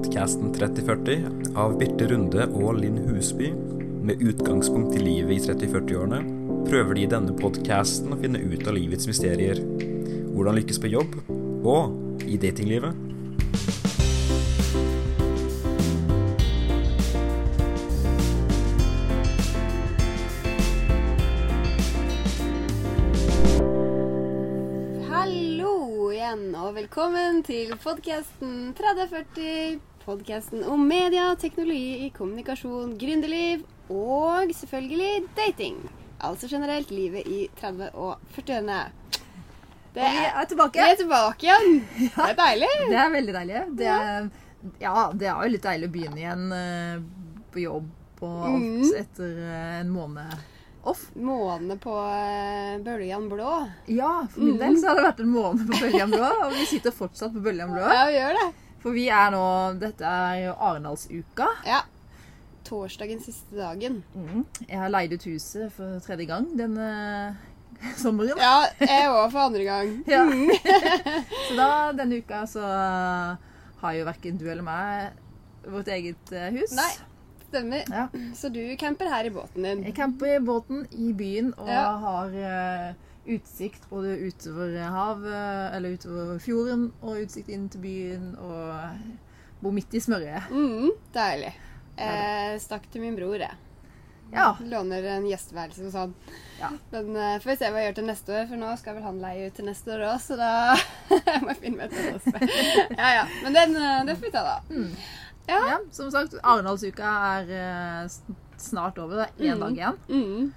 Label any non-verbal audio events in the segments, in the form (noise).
podkasten 3040 av Birte Runde og Linn Husby. Med utgangspunkt i livet i 30-40-årene prøver de i denne podkasten å finne ut av livets mysterier. Hvordan lykkes på jobb, og i datinglivet. Hallo igjen, og velkommen til podkasten 3040. Podkasten om media, teknologi, kommunikasjon, gründerliv og selvfølgelig dating. Altså generelt livet i 30- og 40-årene. Det Og vi er, er tilbake. vi er tilbake igjen. (laughs) Det er deilig. Det er veldig deilig. Det er, ja, det er jo litt deilig å begynne igjen eh, på jobb og alt Mm. etter eh, en måned off. Måne på Bølgen bøljan blå. Ja, for min del så har det vært en måned på Bøljan blå, og vi sitter fortsatt på Bøljan blå. Ja, vi gjør det. For vi er nå Dette er jo Arendalsuka. Ja. Torsdagen siste dagen. Mm. Jeg har leid ut huset for tredje gang denne (laughs) sommeren. Ja, jeg òg for andre gang. (laughs) Ja. (laughs) så da, denne uka så har jo verken du eller meg vårt eget eh, hus. Nei. Stemmer. Ja. Så du camper her i båten din. Jeg camper i båten i byen og Ja. har eh, utsikt både utover havet, eller utover fjorden, og utsikt inn til byen, og bo midt i smørøyet. Mm, deilig. Eh, stakk til min bror, jeg. Ja. Låner en gjesteværelse hos han. Ja. Men uh, får vi se hva jeg gjør til neste år, for nå skal vel han leie ut til neste år òg, så da (laughs) må jeg finne meg et annet sted. Ja ja. Men den, eh, det får vi ta, da. Mm. Ja. ja. Som sagt, Arendalsuka er uh, snart over. Det er én Mm. dag igjen. Mm.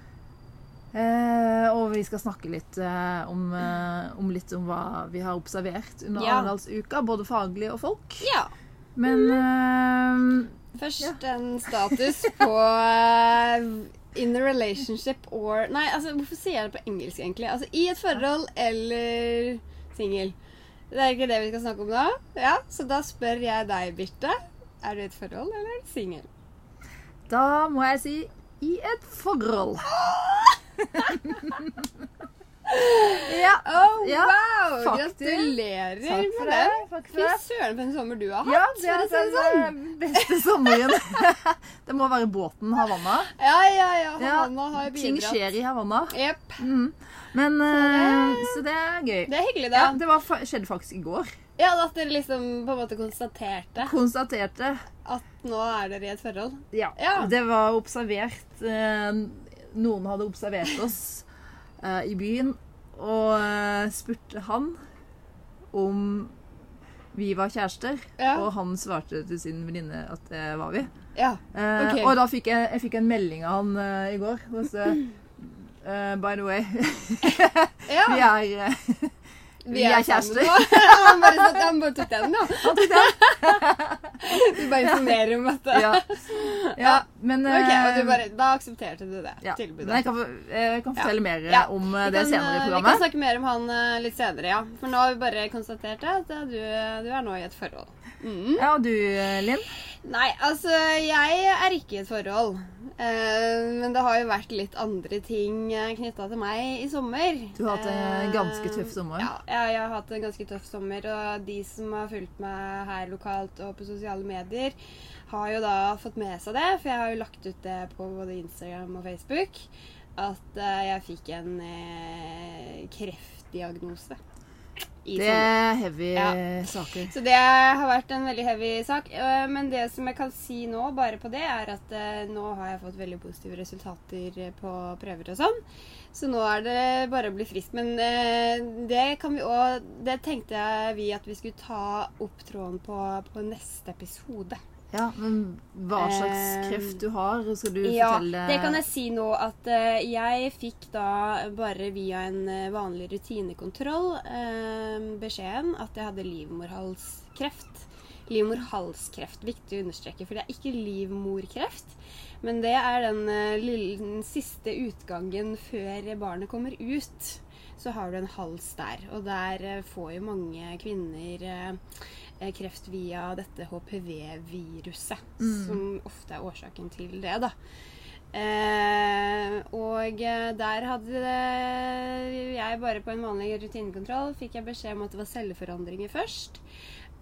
Eh, og vi skal snakke litt, eh, om, eh, om litt om hva vi har observert under Ja. Arendalsuka, både faglig og folk. Ja. Men eh, Først en status på eh, in a relationship or Nei, altså, hvorfor sier jeg det på engelsk, egentlig? Altså i et forhold eller singel. Det er ikke det vi skal snakke om nå. Ja, Så da spør jeg deg, Birte. Er du i et forhold eller er singel? da må jeg si i et forhold. (laughs) (laughs) ja. Oh, Ja, wow! faktisk. Gratulerer Takk for med det. det. Fy søren, for en sommer du har hatt. Ja, det er den sånn. eh, beste sommeren. (laughs) det må være båten Havanna. (laughs) Ja, ja, ja. Ja, Havanna har ting bidratt. skjer i Havanna. Yep. Mm. Men, eh, så det er gøy. Det er hyggelig, Ja, det var, skjedde faktisk i går. Ja, At dere liksom på en måte konstaterte Konstaterte. at nå er dere i et forhold. Ja. Ja. Det var observert eh, Noen hadde observert oss eh, i byen og eh, spurte han om vi var kjærester. Ja. Og han svarte til sin venninne at det var vi. Ja. Eh, Ok. Og da fikk jeg, jeg fikk en melding av han eh, i går. Og så, eh, by the way, (laughs) ja. (laughs) vi er eh, (laughs) vi er kjærester. han, (laughs) bare, satt- han bare tok den, da. (laughs) Du bare informerer om dette. ja. ja. Men Ok, og eh, du bare, Da aksepterte du det ja. tilbudet. Men jeg kan, jeg kan fortelle mer Ja. om Vi eh, det kan, senere i programmet. Vi kan snakke mer om han eh, litt senere, ja. For nå har vi bare konstatert at eh, du, du er nå i et forhold. Mm. Ja, og du, eh, Linn? Nei, altså Jeg er ikke i et forhold. Uh, men det har jo vært litt andre ting knytta til meg i sommer. Du har hatt en Eh, ganske tøff sommer. Ja, ja, jeg har hatt en ganske tøff sommer. Og de som har fulgt meg her lokalt og på sosiale medier, har jo da fått med seg det. For jeg har jo lagt ut det på både Instagram og Facebook. At eh, jeg fikk en eh, kreftdiagnose. I Det er heavy Ja. saker. Så det har vært en veldig heavy sak. øh, Men det som jeg kan si nå, bare på det, er at øh, nå har jeg fått veldig positive resultater på prøver og sånn. Så nå er det bare å bli frisk. Men øh, det kan vi òg Det tenkte vi at vi skulle ta opp tråden på på neste episode. Ja, men hva slags Eh, kreft du har, skal du Ja, fortelle? det kan jeg si nå at eh, jeg fikk da bare via en eh, vanlig rutinekontroll eh, beskjeden at jeg hadde livmorhalskreft. Livmorhalskreft, viktig å understreke, for det er ikke livmorkreft. Men det er den, eh, lille, den siste utgangen før barnet kommer ut. Så har du en hals der, og der eh, får jo mange kvinner eh, kreft via dette HPV-viruset, Mm. som ofte er årsaken til det, da. Eh, og der hadde jeg bare på en vanlig rutinekontroll fikk jeg beskjed om at det var celleforandringer først.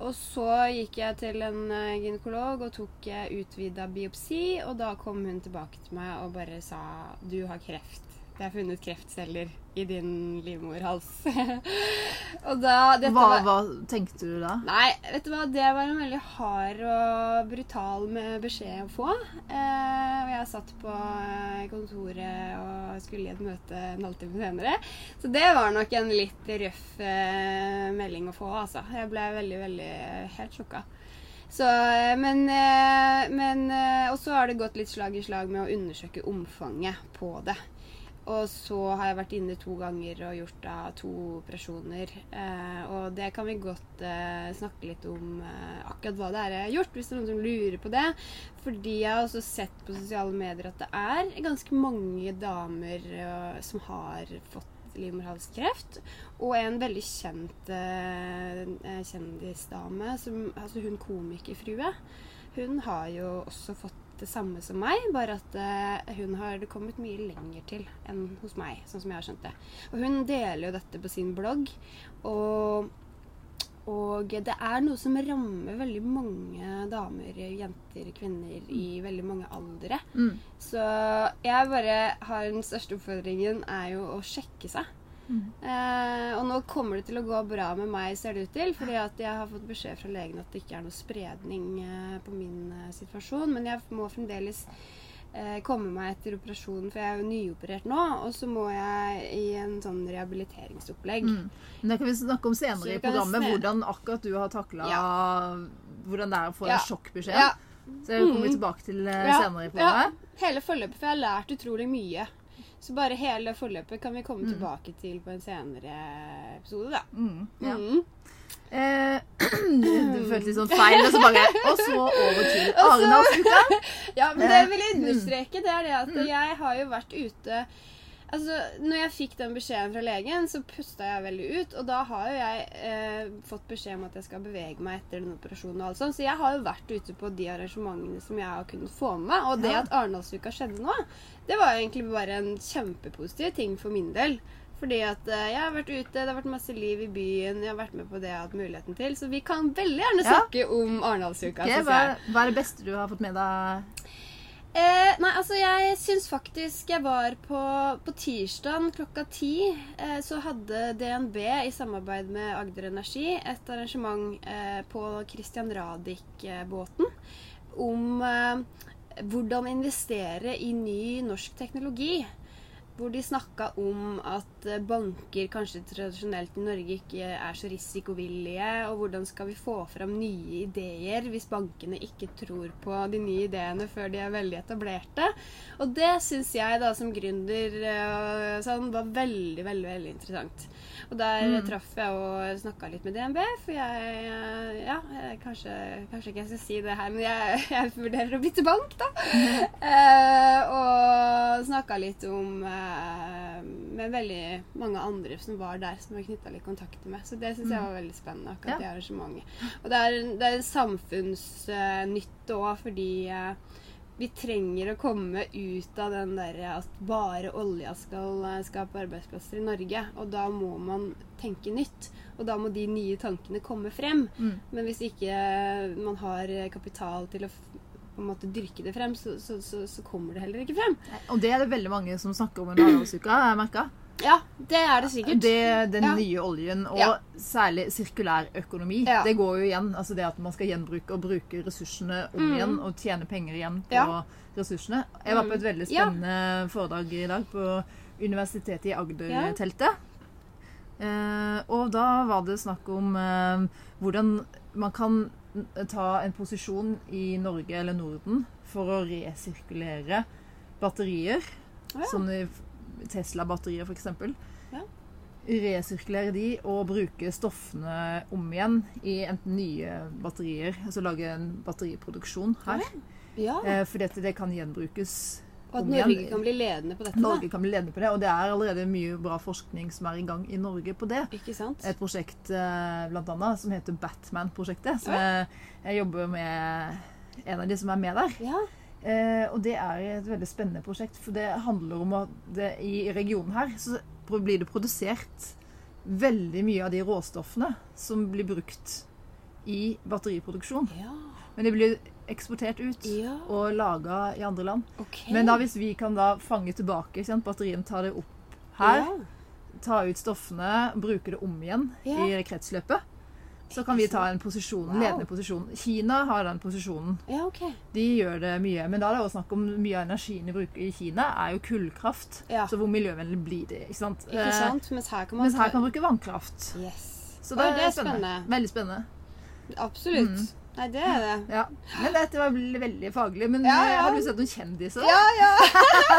Og så gikk jeg til en eh, gynekolog og tok uh, utvida biopsi, og da kom hun tilbake til meg og bare sa du har kreft. Det er funnet kreftceller i din livmorhals. (laughs) og da Hva, var- hva tenkte du da? Nei, vet du hva, det var en veldig hard og brutal beskjed å få. Eh, og jeg satt på eh, kontoret og skulle i et møte en halvtime senere. Så det var nok en litt røff eh, melding å få, altså. Jeg ble veldig, veldig helt sjokka. Så, eh, men, eh, men eh, Og så har det gått litt slag i slag med å undersøke omfanget på det. Og så har jeg vært inne to ganger og gjort da to operasjoner. Eh, og det kan vi godt eh, snakke litt om eh, akkurat hva det er jeg har gjort, hvis det er noen som lurer på det. Fordi jeg har også sett på sosiale medier at det er ganske mange damer eh, som har fått livmorhalskreft. Og en veldig kjent eh, eh, kjendisdame, som, altså hun komikerfrue, hun har jo også fått det samme som meg, bare at eh, hun har kommet mye lenger til enn hos meg, sånn som jeg har skjønt det. Og hun deler jo dette på sin blogg, og, og det er noe som rammer veldig mange damer, jenter, kvinner i veldig mange aldre. Mm. Så jeg bare har den største oppfordringen er jo å sjekke seg. Mm. Eh, og nå kommer det til å gå bra med meg, ser det ut til. Fordi at jeg har fått beskjed fra legen at det ikke er noe spredning eh, på min eh, situasjon. Men jeg må fremdeles eh, komme meg etter operasjonen, for jeg er jo nyoperert nå. Og så må jeg i en sånn rehabiliteringsopplegg. Mm. Men det kan vi snakke om senere i programmet, hvordan akkurat du har takla Hvordan det er å få Ja. en sjokkbeskjed. Ja. Så det kommer vi Mm. tilbake til eh, Ja, senere i programmet. Hele forløpet, for jeg har lært utrolig mye. Så bare hele forløpet kan vi komme Mm. tilbake til på en senere episode, da. Mm. Ja. Mm. Eh, (clears throat) det føltes litt sånn feil, og så bare Og så over til (laughs) Arendalsuka. (laughs) Ja, men det jeg vil understreke, det er det at Mm. jeg har jo vært ute Altså, når jeg fikk den beskjeden fra legen, så pusta jeg veldig ut. Og da har jo jeg eh, fått beskjed om at jeg skal bevege meg etter den operasjonen og alt sånt. Så jeg har jo vært ute på de arrangementene som jeg har kunnet få med meg. Og det Ja. at Arendalsuka skjedde nå, det var jo egentlig bare en kjempepositiv ting for min del. Fordi at eh, jeg har vært ute, det har vært masse liv i byen, jeg har vært med på det jeg har hatt muligheten til. Så vi kan veldig gjerne Ja. snakke om Arendalsuka. Okay, hva, hva er det beste du har fått med deg? Eh, nei, altså jeg syns faktisk jeg var på, på tirsdag klokka ti. Eh, så hadde DNB i samarbeid med Agder Energi et arrangement eh, på Christian Radich-båten om eh, hvordan investere i ny norsk teknologi. Hvor de snakka om at eh, banker kanskje tradisjonelt i Norge ikke er så risikovillige, og hvordan skal vi få fram nye ideer hvis bankene ikke tror på de nye ideene før de er veldig etablerte. Og det syns jeg da som gründer eh, sånn, var veldig, veldig, veldig interessant. Og der Mm. traff jeg og snakka litt med DNB, for jeg Ja, kanskje, kanskje ikke jeg skal si det her, men jeg, jeg vurderer å bytte bank, da. (laughs) Eh, og snakka litt om eh, Med veldig mange andre som var der, som jeg knytta litt kontakter med. Så det syns jeg var veldig spennende, akkurat Ja. det arrangementet. Og det er, det er samfunnsnytte òg, fordi eh, vi trenger å komme ut av den derre at bare olja skal eh, skape arbeidsplasser i Norge. Og da må man tenke nytt. Og da må de nye tankene komme frem. Mm. Men hvis ikke man har kapital til å på en måte dyrke det frem, så, så, så, så kommer det heller ikke frem. Og det er det veldig mange som snakker om under Arendalsuka, har jeg merka. Ja, det er det sikkert. Det, den Ja. nye oljen, og Ja. særlig sirkulær økonomi, Ja. det går jo igjen. Altså det at man skal gjenbruke og bruke ressursene om Mm. igjen, og tjene penger igjen på ressursene. Jeg var på et Mm. veldig spennende foredrag i dag på Universitetet i Agder-teltet. Eh, og da var det snakk om eh, hvordan man kan ta en posisjon i Norge eller Norden for å resirkulere batterier. Ja. Sånne Tesla-batterier, f.eks. Ja. Resirkulere de og bruke stoffene om igjen i enten nye batterier, altså lage en batteriproduksjon her. Ja, Eh, fordi at det kan gjenbrukes Og at om igjen. Norge kan bli ledende på dette. Norge kan bli ledende på det, og det er allerede mye bra forskning som er i gang i Norge på det. Ikke sant? Et prosjekt eh, blant annet som heter Batman-prosjektet, som Ja. jeg, jeg jobber med en av de som er med der. Ja. Eh, og det er et veldig spennende prosjekt, for det handler om at det, i regionen her så blir det produsert veldig mye av de råstoffene som blir brukt i batteriproduksjon. Ja. Men de blir eksportert ut Ja. og laga i andre land. Okay. Men da hvis vi kan da fange tilbake sant? Batterien tar det opp her, Ja. ta ut stoffene, bruke det om igjen i kretsløpet, så kan vi ta en posisjon, Wow. ledende posisjon. Kina har den posisjonen. ja, okay. De gjør det mye. Men da er det også snakk om mye av energien vi bruker i Kina, er jo kullkraft. Ja. Så hvor miljøvennlig blir det? Ikke sant? Ikke Eh, sant? Mens her kan man Mens her kan man bruke vannkraft. Yes. Så Oi, det, er spennende. Veldig spennende. Absolutt. Mm. Nei, det er det. Ja. Men dette var vel- veldig faglig. Men Ja, ja. har du sett noen kjendiser? Ja, ja!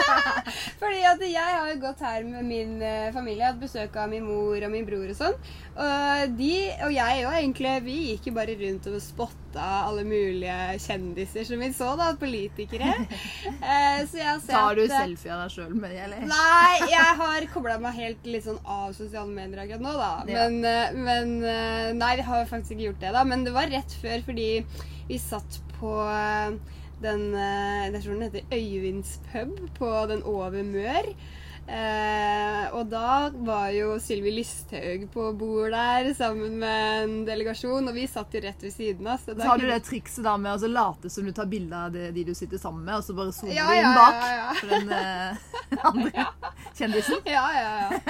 (laughs) Fordi at jeg har jo gått her med min eh, familie, hatt besøk av min mor og min bror og sånn. Og de, og jeg òg egentlig, vi gikk jo bare rundt og spotta alle mulige kjendiser som vi så, da. Politikere. (laughs) Eh, så jeg har sett Tar du eh, selfie av deg sjøl med det, eller? Nei, jeg (laughs) har kobla meg helt litt sånn av sosiale medier akkurat nå, da. Men, ja. men eh, Nei, jeg har faktisk ikke gjort det, da. Men det var rett før, fordi vi satt på den Jeg tror den heter Øyvinds pub på den Over Mør. Eh, og da var jo Sylvi Lysthaug på bord der sammen med en delegasjon, og vi satt jo rett ved siden av. Så Så har du det trikset da med å altså, late som du tar bilde av de du sitter sammen med, og så bare zoomer Ja, du inn bak ja, ja. for den eh, (laughs) andre kjendisen. Ja, ja, ja.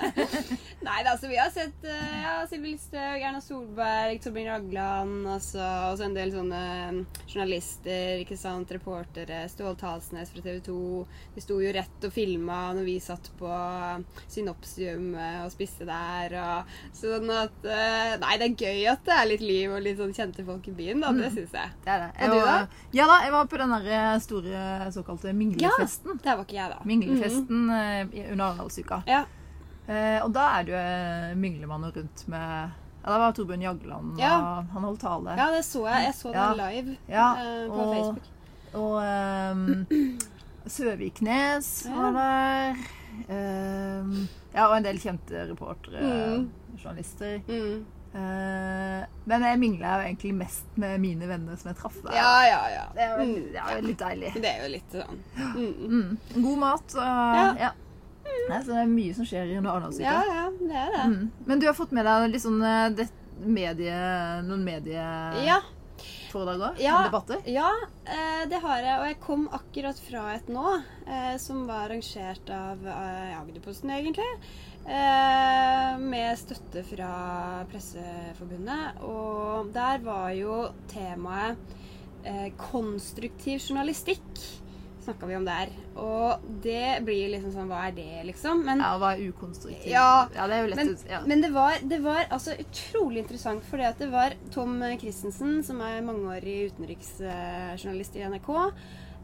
(laughs) Nei da, så vi har sett eh, ja, Sylvi Listhaug, Erna Solberg, Torbjørn Ragland, altså, og så en del sånne mm, journalister, ikke sant, reportere. Stål Talsnes fra TV 2. De sto jo rett og filma når vi satt på Synopsium eh, og spiste der. Og, sånn at eh, Nei, det er gøy at det er litt liv og litt sånn kjente folk i byen, da. Det syns jeg. Det er det. Og du Jeg da? Ja da, jeg var på den der eh, store såkalte minglefesten. Ja, Det var ikke jeg, da. Minglefesten mm -hmm. under Arendalsuka. Ja. Eh, og da er det jo eh, mingler man jo rundt med Ja, Det var Torbjørn Jagland, Ja. han holdt tale. ja, det så jeg. Jeg så Ja. live Ja, eh, på og- Facebook. Og um, (clears throat) Søviknes var der. Um, ja, og en del kjente reportere, Mm. journalister. Mm. Uh, men jeg mingla jo egentlig mest med mine venner som jeg traff der. Ja, ja, ja. Det er jo Mm. det er jo litt deilig. Det er jo litt sånn mm. Mm. God mat og Ja. Nei, så det er mye som skjer under Arendalsuka. Ja, ja, det er det. Mm. Men du har fått med deg litt sånn eh, det, medie, noen medie... Ja, òg? Ja. Debatter? ja eh, det har jeg. Og jeg kom akkurat fra et nå, eh, som var arrangert av eh, Agderposten, egentlig. Eh, med støtte fra Presseforbundet. Og der var jo temaet eh, konstruktiv journalistikk. Snakka vi om der. Og det blir liksom sånn Hva er det, liksom? Men Ja, hva er ukonstruktivt? Ja, ja, det er jo lett Men, ut. Ja. men det, var, det var altså utrolig interessant, fordi at det var Tom Christensen, som er mangeårig utenriksjournalist i NRK,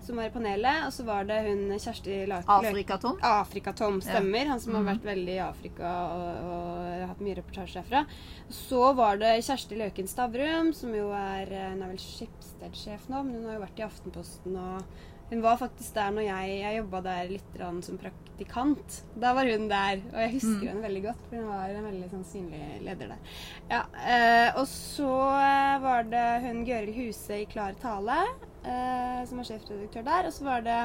som var i panelet. Og så var det hun Kjersti La Afrika-Tom. Afrika-Tom, stemmer. Han som har Mhm. vært veldig i Afrika og, og hatt mye reportasjer derfra. Så var det Kjersti Løken Stavrum, som jo er Hun er vel Schibsted-sjef nå, men hun har jo vært i Aftenposten og hun var faktisk der når jeg, jeg jobba der litt som praktikant. Da var hun der, og jeg husker Mm. henne veldig godt, for hun var en veldig sånn synlig leder der. Ja, eh, og så eh, var det hun Gøril Huse i Klar tale, eh, som var sjefredaktør der. Og så var det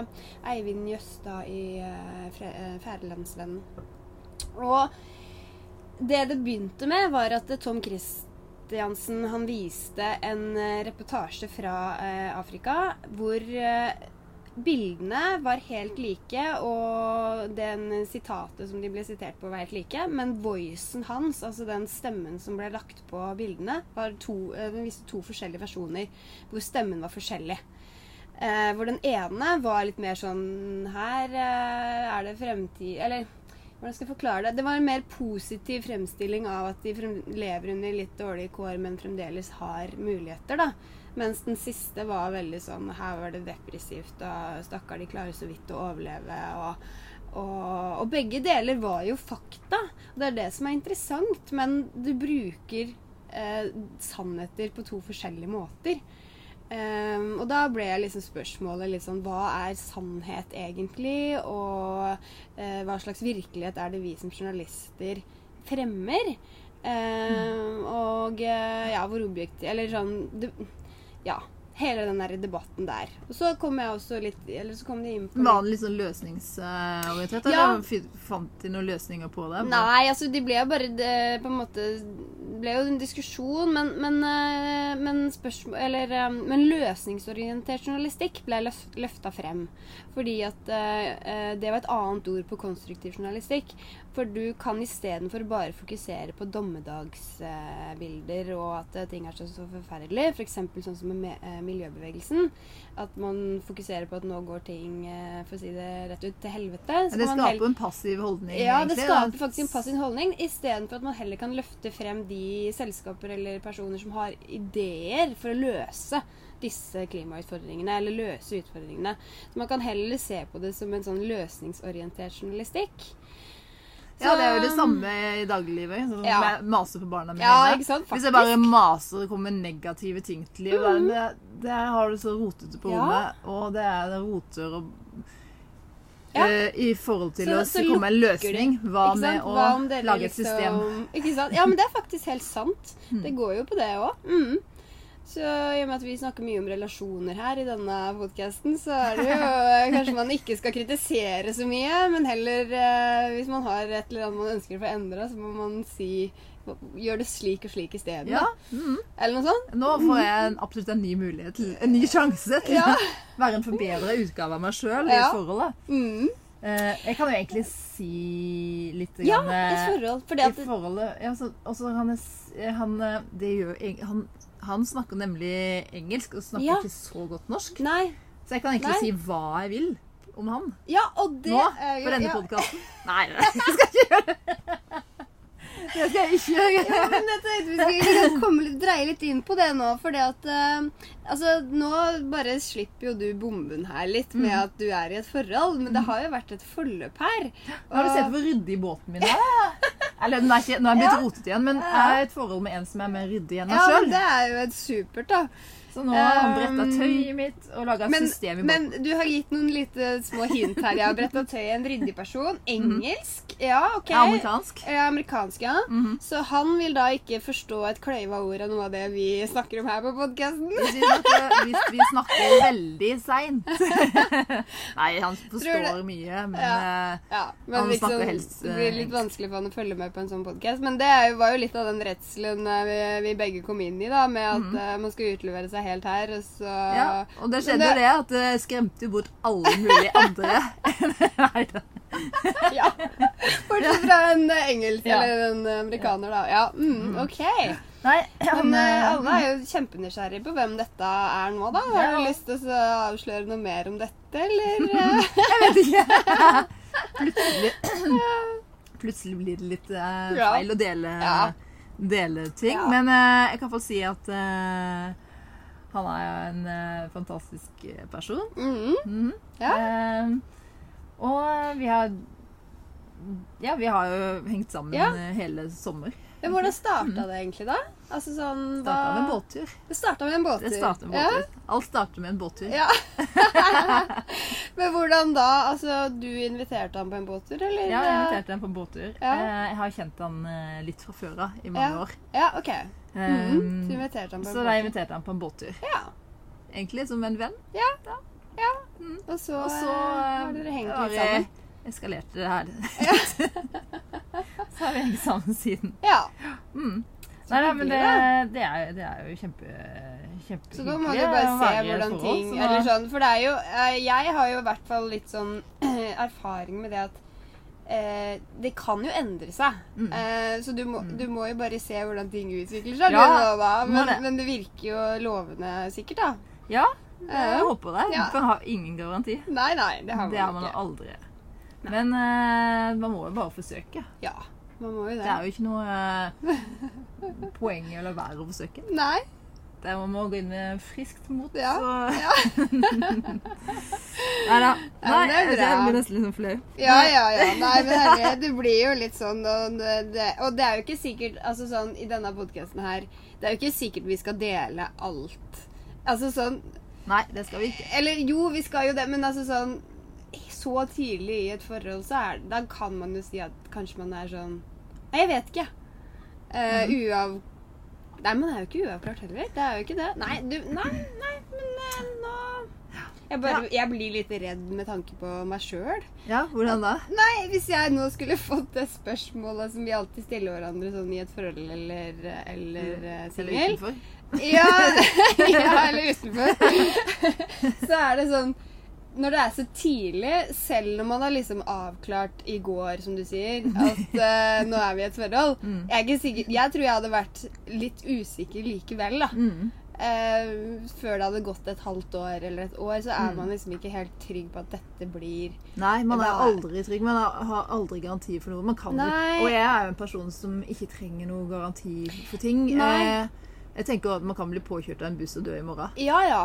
Eivind Jøstad i eh, eh, Fædrelandsvennen. Og det det begynte med, var at Tom Kristiansen, han viste en eh, reportasje fra eh, Afrika hvor eh, bildene var helt like, og den sitatet som de ble sitert på, var helt like. Men voicen hans, altså den stemmen som ble lagt på bildene, var to, eh, den viste to forskjellige versjoner hvor stemmen var forskjellig. Eh, hvor den ene var litt mer sånn Her eh, er det fremtid Eller hvordan skal jeg forklare det? Det var en mer positiv fremstilling av at de lever under litt dårlige kår, men fremdeles har muligheter, da. Mens den siste var veldig sånn Her var det depressivt, og stakkar, de klarer så vidt å overleve, og og, og begge deler var jo fakta. Det er det som er interessant, men du bruker eh, sannheter på to forskjellige måter. Um, og da ble liksom spørsmålet sånn Hva er sannhet egentlig? Og eh, hva slags virkelighet er det vi som journalister fremmer? Ehm, Og eh, ja, hvor objektiv Eller sånn det, Ja. Hele den der debatten der. Og så kom jeg også litt Eller så kom de inn på Var det litt sånn løsningsorientert, Ja. eller fant de noen løsninger på det? Nei, altså de ble jo bare det, på en måte ble jo en diskusjon, men, men, eh, men, spørsmål, eller, eh, men løsningsorientert journalistikk ble løf- løfta frem. Fordi at eh, det var et annet ord på konstruktiv journalistikk. For du kan istedenfor bare fokusere på dommedagsbilder og at eh, ting er så, så forferdelig, f.eks. For sånn som med eh, miljøbevegelsen, at man fokuserer på at nå går ting, eh, for å si det rett ut, til helvete. så Det man skaper heller... en passiv holdning, ja, det egentlig. skaper da. faktisk en passiv holdning, istedenfor at man heller kan løfte frem de selskaper eller personer som har ideer for å løse disse klimautfordringene, eller løse utfordringene. Så man kan heller se på det som en sånn løsningsorientert journalistikk. Ja, det er jo det samme i dagliglivet. Sånn Ja. jeg maser på barna mine. Ja, ikke sant? Hvis jeg Mm. bare maser og kommer med negative ting til livet det, det har du så rotete på Ja. rommet, og det er det roter og Ja. Uh, I forhold til Så- å så komme en løsning. Hva med å lage et liksom- system? Sant? Ja, men det er faktisk helt sant. Mm. Det går jo på det òg. Mm. Så i og med at vi snakker mye om relasjoner her i denne podkasten, så er det jo eh, kanskje man ikke skal kritisere så mye, men heller eh, hvis man har et eller annet man ønsker å få endra, så må man si Gjør det slik og slik isteden. Ja. Mm. Eller noe sånt. Nå får jeg en, absolutt en ny mulighet, til, en ny sjanse til Ja. å være en forbedra utgave av meg sjøl i Ja. forholdet. Mm. Eh, jeg kan jo egentlig si litt Ja, grann, eh, forhold. Fordi at I forholdet ja, så, også han, han, eh, det gjør, han, han snakker nemlig engelsk og snakker Ja. ikke så godt norsk. Nei. Så jeg kan egentlig Nei. si hva jeg vil om han Ja, og det nå for denne ja. podkasten. (laughs) Nei, (laughs) jeg skal ikke gjøre det. Det skal jeg ikke gjøre. Ja, men jeg vi skal vi komme litt, dreie litt inn på det nå. For det at eh, Altså, nå bare slipper jo du bomben her litt med Mm. at du er i et forhold. Men det har jo vært et forløp her. Har du sett hvor ryddig båten min er? (laughs) Eller, den er ikke, nå er den blitt rotet igjen, men jeg er i et forhold med en som er mer ryddig enn meg Ja, men det er jo et supert, da. Så nå har han bretta Um, tøyet mitt og laga et system i men du har gitt noen lite små hint her. Har bretta tøy en ryddig person. Engelsk. Ja, OK. Ja, amerikansk. Ja, amerikansk, ja. Mhm. Så han vil da ikke forstå et kløyva ord av noe av det vi snakker om her på podkasten. Hvis hvis vi snakker veldig seint (laughs) Nei, han forstår mye, men Ja. eh, Ja, men Han liksom, snakker helst, det blir eh, litt vanskelig for han å følge med på en sånn podkast. Men det var jo litt av den redselen eh, vi, vi begge kom inn i, da, med at eh, man skal utlevere seg helt her, så ja. Og det skjedde det- jo det at det skremte jo bort alle mulige andre. (laughs) Nei da. Ja. Bortsett fra en engelsk Ja. eller en amerikaner, da. Ja, mm, OK. Nei, han, Men eh, eh, alle er jo kjempenysgjerrige på hvem dette er nå, da. Har du lyst til å avsløre noe mer om dette, eller? (laughs) Jeg vet ikke. (laughs) Plutselig, plutselig blir det litt eh, feil å dele, dele ting. Men jeg kan få si at han er jo en uh, fantastisk eh, person. Mm -hmm. Ja. Uh, og vi har Ja, vi har jo hengt sammen Ja. hele sommer. Men hvordan starta det egentlig, da? Altså sånn Starta med en båttur. Det starta med en båttur. Det starter med en båttur. Alt starter med en båttur. Ja. (laughs) Men hvordan da? Altså, du inviterte han på en båttur, eller? Ja, jeg inviterte han på en båttur. Ja. Eh, Jeg har kjent han eh, litt fra før av, i mange Ja. år. Ja, OK. Eh, Mhm. Så inviterte han på en Så da inviterte han på en båttur. Ja. Egentlig som en venn. Og så, Og så har dere hengt litt sammen. eskalerte det her. (laughs) så har vi hengt sammen siden. Ja. Mm. Nei, nei, men det, det, er, det er jo kjempe, kjempehyggelig. Så da må du bare se hvordan ting oss, Eller sånn, for det er jo eh, Jeg har jo i hvert fall litt sånn (clears throat) erfaring med det at eh, det kan jo endre seg. Mm. Eh, så du må, du må jo bare se hvordan ting utvikler seg. Ja, da, da. Men, det. men det virker jo lovende sikkert, da. Ja, Ja. jeg håper det. Ja. Du kan ha ingen garanti. Nei, nei, det har man, Det har man aldri. Men eh, man må jo bare forsøke. Ja, man må jo det. Det er jo ikke noe eh, (laughs) poeng i å la være å forsøke. Nei. Det er man må gå inn med friskt mot. Ja. Så Nei da. Nei, men det er blir nesten litt sånn flau. Ja, ja, ja. Nei, men herre, det blir jo litt sånn og det, det, og det er jo ikke sikkert Altså sånn i denne podkasten her Det er jo ikke sikkert vi skal dele alt. Altså sånn Nei, det skal vi ikke. Eller jo, vi skal jo det, men altså sånn Så tidlig i et forhold, så er Da kan man jo si at kanskje man er sånn Nei, jeg vet ikke. Uh, uav... Nei, man er jo ikke uavklart heller. Det er jo ikke det. Nei, du Nei, nei, men uh, nå Jeg, bare, jeg blir litt redd med tanke på meg sjøl. Ja, hvordan da? Nei, hvis jeg nå skulle fått det spørsmålet som vi alltid stiller hverandre sånn i et forhold eller, eller uh, Eller singel ja, (laughs) ja, eller utenfor. (laughs) (laughs) så er det sånn Når det er så tidlig, selv når man har liksom avklart i går, som du sier, (laughs) at uh, nå er vi i et forhold Mm. jeg, er ikke sikker, jeg tror jeg hadde vært litt usikker likevel, da. Mm. Uh, før det hadde gått et halvt år eller et år, så er Mm. man liksom ikke helt trygg på at dette blir Nei, man er aldri trygg. Man har- aldri garanti for noe. Man kan. Og jeg er jo en person som ikke trenger noe garanti for ting. Nei. Eh, jeg tenker at man kan bli påkjørt av en buss og dø i morgen. Ja, ja.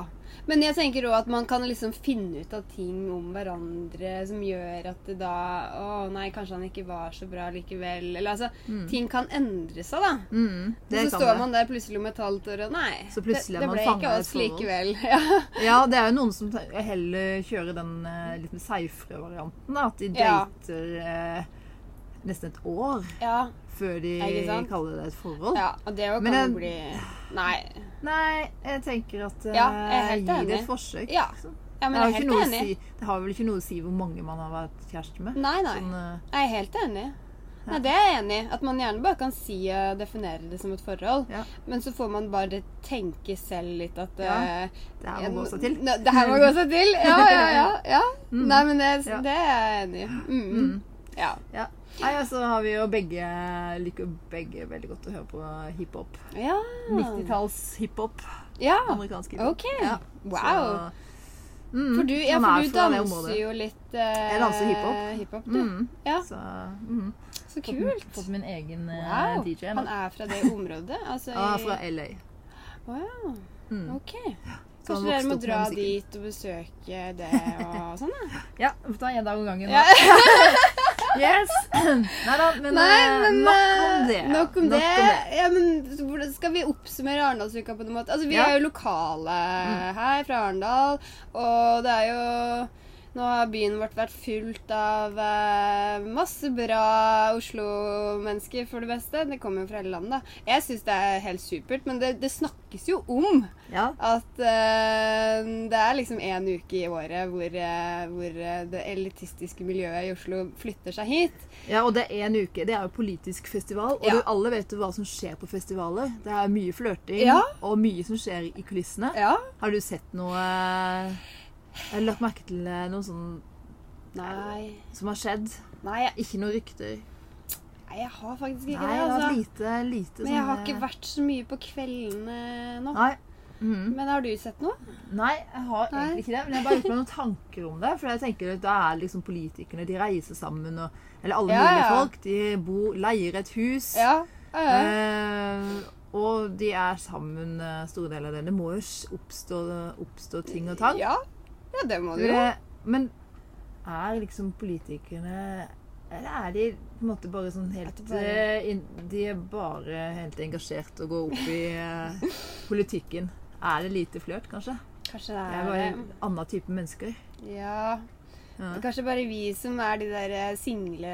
Men jeg tenker òg at man kan liksom finne ut av ting om hverandre som gjør at det da Å nei, kanskje han ikke var så bra likevel. Eller altså Ting kan endre seg, da. Mm, det Og så står det. man der plutselig om et halvt år og nei. Så det, det ble ikke oss likevel. (laughs) Ja. Ja, det er jo noen som heller kjører den eh, litt saufere varianten. da, At de Ja. dater eh, nesten et år ja. før de kaller det et forhold. ja. Og det kan jo bli Nei. Nei, jeg tenker at eh, Ja, jeg er gi det et forsøk. Ja. liksom. Ja, men det, har si, det har vel ikke noe å si hvor mange man har vært kjæreste med? Nei, nei. Sånn, uh, Jeg er helt enig. Nei, Det er jeg enig i. At man gjerne bare kan si og definere det som et forhold. Ja. Men så får man bare tenke selv litt at Ja, eh, det her må gå seg til. Ne- Det her må gå seg til. Ja, ja, ja. (laughs) ja. Mm. Nei, men det, Ja. det er jeg enig i. Mm. Mm. Ja. Ja. Nei, altså har vi jo begge liker begge veldig godt å høre på hiphop. ja. 90-talls hiphop. Ja. Amerikansk hiphop. Ok. Ja. Wow. Så, mm, For du, ja, for er du danser jo litt uh, Jeg danser hiphop. hiphop du. Mm. Ja, Så, mm. så kult. fått min egen eh, Wow. DJ. Han er fra det (laughs) området? Altså Han er fra LA. Wow. Mm. Ok. Kanskje dere må dra dit og besøke det og sånn? da? (laughs) Ja, ta en dag om gangen. Ja. (laughs) Yes! (clears throat) Neida, men, Nei, eh, men nok eh, om det. Nok om det. Ja, men Skal vi oppsummere Arendalsuka på noen måte? Altså, Vi Ja. er jo lokale her fra Arendal, og det er jo Nå har byen vårt vært fullt av eh, masse bra Oslo-mennesker, for det beste. Det kommer jo fra hele landet. Jeg syns det er helt supert, men det, det snakkes jo om Ja. at eh, det er liksom én uke i året hvor, eh, hvor eh, det elitistiske miljøet i Oslo flytter seg hit. ja, og det er en uke. Det er jo politisk festival. Og Ja. du, alle vet jo hva som skjer på festivaler. Det er mye flørting Ja. og mye som skjer i kulissene. Ja. Har du sett noe eh, Jeg har lagt merke til eh, noe sånn Nei. som har skjedd. Nei, jeg, Ikke noe rykter. nei, jeg har faktisk ikke Nei, det. har altså. vært lite, lite Men jeg har ikke vært så mye på kveldene nå. Nei. Mhm. Men har du sett noe? Nei, jeg har Nei. egentlig ikke det. Men jeg har bare gjort meg noen tanker om det. For jeg tenker at da er liksom politikerne De reiser sammen og Eller alle Ja, mulige ja. folk. De bor, leier et hus. Ja. ja, ja. Eh, og de er sammen eh, store deler av det. Det må jo s- oppstå, oppstå ting og tang. ja. Ja det må du jo. Men er liksom politikerne Eller er de på en måte bare sånn helt bare- eh, De er bare helt engasjert og går opp i uh, politikken. Er det lite flørt, kanskje? Kanskje det Det er er bare en annen type mennesker. Ja. Ja. Kanskje bare vi som er de der eh, single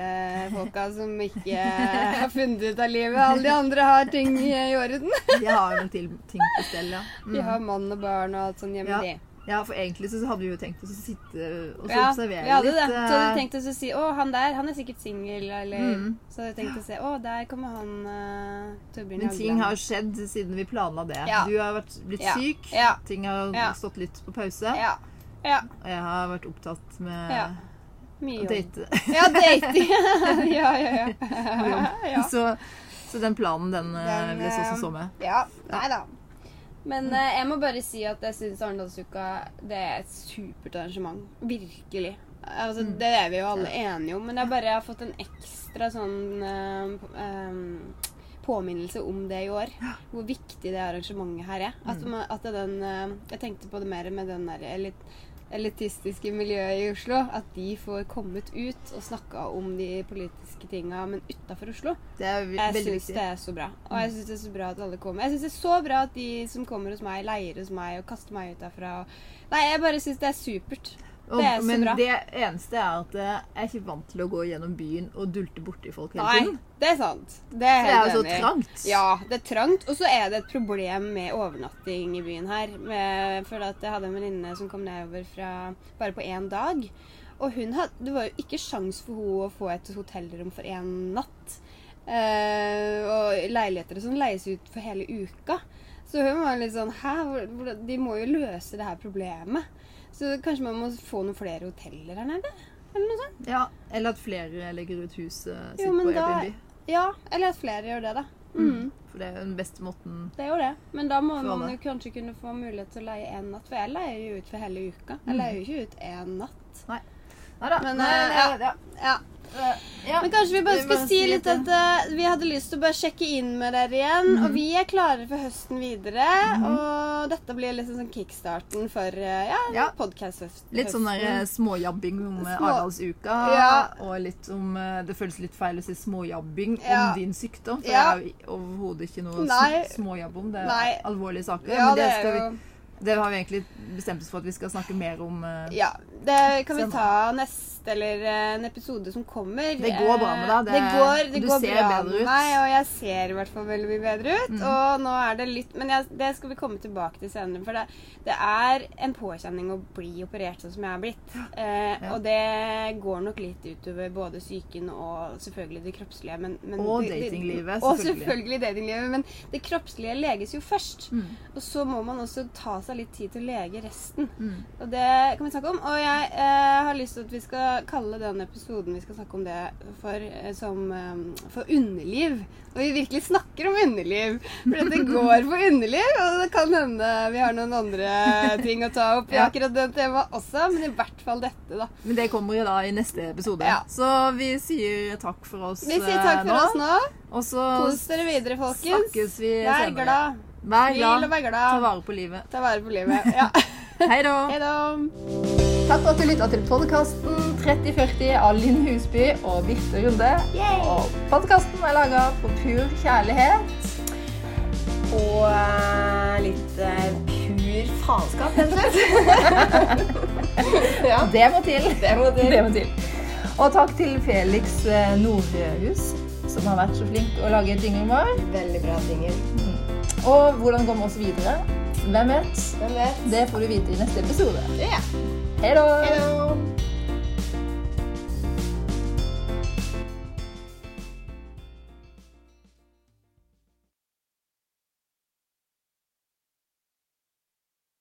folka som ikke (laughs) har funnet ut av livet. Alle de andre har ting i orden. De har jo ting på stell, ja. Mm. (laughs) De har mann og barn og alt sånn hjemme. Ja. de. Ja, for egentlig så hadde vi jo tenkt oss å sitte og så Ja, observere vi hadde litt. det. Så hadde eh, vi tenkt oss å si å, han der, han er sikkert singel, eller Mm. Så hadde vi tenkt å se å, der kommer han uh, Torbjørn Men ting har skjedd siden vi planla det. Ja. Du har vært, blitt Ja. syk. Ting har stått litt på pause. Ja. Ja. Og jeg har vært opptatt med Ja. Mye å date. (laughs) Ja, dating. (laughs) ja, ja, ja. Så, så den planen, den, eh, Den, ble så som eh, så med. Ja, nei da. Men eh, jeg må bare si at jeg syns Arendalsuka det er et supert arrangement. Virkelig. Altså, Mm. Det er vi jo alle enige om, men jeg bare har fått en ekstra sånn eh, eh, påminnelse om det i år. Hvor viktig det arrangementet her er. At, Mm. at den, eh, jeg tenkte på det mer med den der elit, elitistiske miljøet i Oslo. At de får kommet ut og snakka om de politiske tinga, men utafor Oslo. Det Jeg syns det er så bra. Og jeg syns det er så bra at alle kommer. Jeg syns det er så bra at de som kommer hos meg, leier hos meg og kaster meg ut derfra. Nei, jeg bare syns det er supert. Det er så men bra. det eneste er at eh, jeg er ikke vant til å gå gjennom byen og dulte borti folk hele tiden. Nei, det er sant. Det er det er jo så trangt. Ja, det er trangt. Og så er det et problem med overnatting i byen her. Med, for at jeg hadde en venninne som kom nedover fra bare på én dag. Og hun hadde, det var jo ikke sjans for henne å få et hotellrom for én natt. Eh, og leiligheter og sånn leies ut for hele uka. Så hun var litt sånn Hæ? De må jo løse det her problemet. Så kanskje man må få noen flere hoteller her nede? Eller noe sånt? Ja, Eller at flere legger ut huset sitt Jo, på da- Airbnb. Ja, eller at flere gjør det, da. Mm. For det er jo den beste måten Det er jo det. Men da må man jo kanskje kunne få mulighet til å leie én natt. For jeg leier jo ut for hele uka. Jeg leier jo ikke ut én natt. Nei da. Men, Men ja. ja. Ja. Ja. Men kanskje vi bare Vi bare si litt at uh, vi hadde lyst til å bare sjekke inn med dere igjen. Og vi er klare for høsten videre. Og dette blir liksom sånn kickstarten for uh, ja, Ja. podcast-høsten. Litt sånn der eh, småjabbing om eh, Små- Arendalsuka. Ja. Og litt om uh, Det føles litt feil å si småjabbing Ja. om din sykdom. For Ja. det er jo overhodet ikke noe Nei. småjabb om. Det er Nei. alvorlige saker. Ja, men det det, skal jo vi, det har vi egentlig bestemt oss for at vi skal snakke mer om. Uh, Ja. Det kan vi ta neste, eller uh, en episode som kommer. Det går bra med deg. Eh, Det- Det, går, det du går ser bra bedre ut. meg, og jeg ser i hvert fall veldig mye bedre ut. Mm. Og nå er det litt Men jeg, det skal vi komme tilbake til senere. For det, det er en påkjenning å bli operert sånn som jeg er blitt. Uh, Ja. Og det går nok litt utover både psyken og selvfølgelig det kroppslige. Men, men Og datinglivet, selvfølgelig. Og selvfølgelig datinglivet. Men det kroppslige leges jo først. Mm. Og så må man også ta seg litt tid til å lege resten. Mm. Og det kan vi snakke om. Og jeg eh, har lyst til at vi skal kalle den episoden vi skal snakke om det for, eh, som, eh, for underliv. Og vi virkelig snakker om underliv. For dette (laughs) går på underliv, og det kan hende vi har noen andre ting å ta opp i (laughs) Ja. akkurat det temaet også, men i hvert fall dette, da. Men det kommer jo da i neste episode. Ja. Så vi sier takk for oss nå. Vi sier takk for for oss nå. Og så Kos dere videre, folkens. snakkes vi Vær senere. glad. Vær glad. og vær Ta vare på livet. Ta vare på livet. Ja. (laughs) Hei da. Hei da. Takk for at du lytta til podkasten 3040 av Linn Husby og Birte Runde. Og podkasten er laga på pur kjærlighet. Og uh, litt uh, pur faenskap, rett og slett. (laughs) ja, Det må til. det må til. Det må til. Og takk til Felix eh, Nordhus, som har vært så flink å lage jinglen vår. Veldig bra dinger. Og hvordan går vi oss videre? Hvem vet? Hvem vet? Det får du vite i neste episode. Ja. Hei da!